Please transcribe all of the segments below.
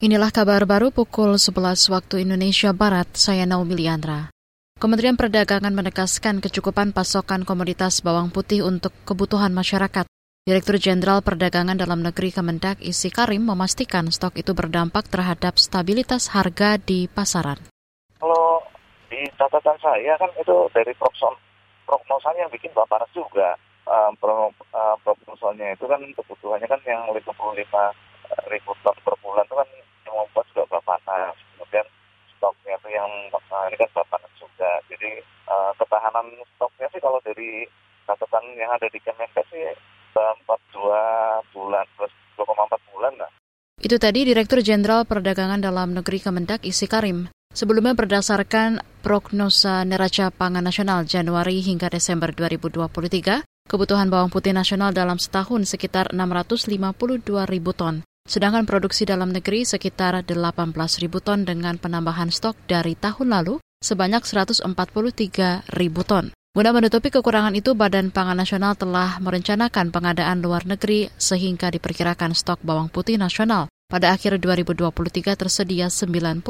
Inilah kabar baru pukul 11 waktu Indonesia Barat, saya Naomi Liandra. Kementerian Perdagangan menegaskan kecukupan pasokan komoditas bawang putih untuk kebutuhan masyarakat. Direktur Jenderal Perdagangan Dalam Negeri Kemendak Isi Karim memastikan stok itu berdampak terhadap stabilitas harga di pasaran. Kalau di catatan saya kan itu dari prognosanya yang bikin Bapak juga. Pro, uh, prognosanya itu kan kebutuhannya kan yang 55 ribu ton per bulan itu kan yang membuat juga Bapanas. Kemudian stoknya itu yang nah ini kan Bapanas juga. Jadi uh, ketahanan stoknya sih kalau dari catatan yang ada di Kemenkes sih 42 bulan plus 2,4 bulan lah. Itu tadi Direktur Jenderal Perdagangan Dalam Negeri Kemendak Isi Karim. Sebelumnya berdasarkan prognosa neraca pangan nasional Januari hingga Desember 2023, kebutuhan bawang putih nasional dalam setahun sekitar 652 ribu ton. Sedangkan produksi dalam negeri sekitar 18 ribu ton dengan penambahan stok dari tahun lalu sebanyak 143 ribu ton. Guna menutupi kekurangan itu, Badan Pangan Nasional telah merencanakan pengadaan luar negeri sehingga diperkirakan stok bawang putih nasional pada akhir 2023 tersedia 99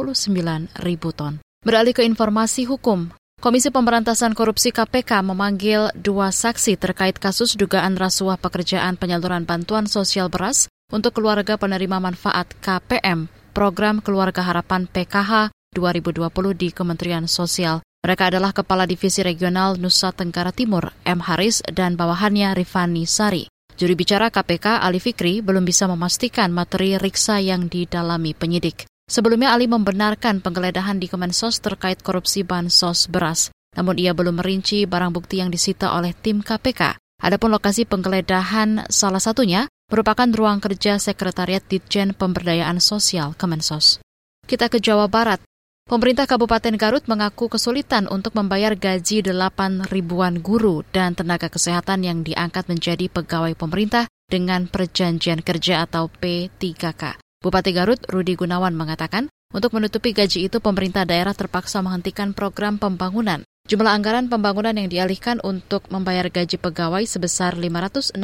ribu ton. Beralih ke informasi hukum, Komisi Pemberantasan Korupsi KPK memanggil dua saksi terkait kasus dugaan rasuah pekerjaan penyaluran bantuan sosial beras untuk keluarga penerima manfaat KPM, Program Keluarga Harapan PKH 2020 di Kementerian Sosial. Mereka adalah Kepala Divisi Regional Nusa Tenggara Timur, M. Haris, dan bawahannya Rifani Sari. Juri bicara KPK, Ali Fikri, belum bisa memastikan materi riksa yang didalami penyidik. Sebelumnya Ali membenarkan penggeledahan di Kemensos terkait korupsi bansos beras. Namun ia belum merinci barang bukti yang disita oleh tim KPK. Adapun lokasi penggeledahan salah satunya merupakan ruang kerja Sekretariat Ditjen Pemberdayaan Sosial Kemensos. Kita ke Jawa Barat. Pemerintah Kabupaten Garut mengaku kesulitan untuk membayar gaji 8 ribuan guru dan tenaga kesehatan yang diangkat menjadi pegawai pemerintah dengan perjanjian kerja atau P3K. Bupati Garut Rudi Gunawan mengatakan, untuk menutupi gaji itu pemerintah daerah terpaksa menghentikan program pembangunan. Jumlah anggaran pembangunan yang dialihkan untuk membayar gaji pegawai sebesar 560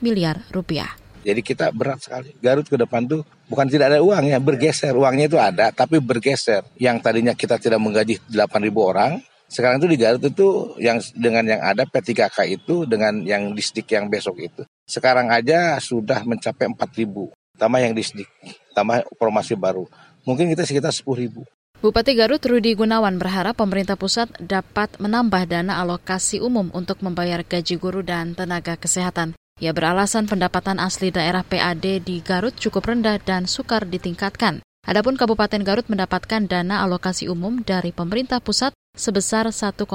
miliar rupiah. Jadi kita berat sekali. Garut ke depan tuh bukan tidak ada uang ya, bergeser. Uangnya itu ada, tapi bergeser. Yang tadinya kita tidak menggaji 8 ribu orang, sekarang itu di Garut itu yang dengan yang ada P3K itu dengan yang disdik yang besok itu. Sekarang aja sudah mencapai 4 ribu. Tambah yang disdik, tambah formasi baru. Mungkin kita sekitar 10 ribu. Bupati Garut Rudi Gunawan berharap pemerintah pusat dapat menambah dana alokasi umum untuk membayar gaji guru dan tenaga kesehatan. Ia beralasan pendapatan asli daerah PAD di Garut cukup rendah dan sukar ditingkatkan. Adapun Kabupaten Garut mendapatkan dana alokasi umum dari pemerintah pusat sebesar 1,7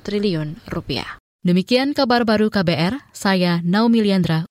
triliun rupiah. Demikian kabar baru KBR, saya Naomi Liandra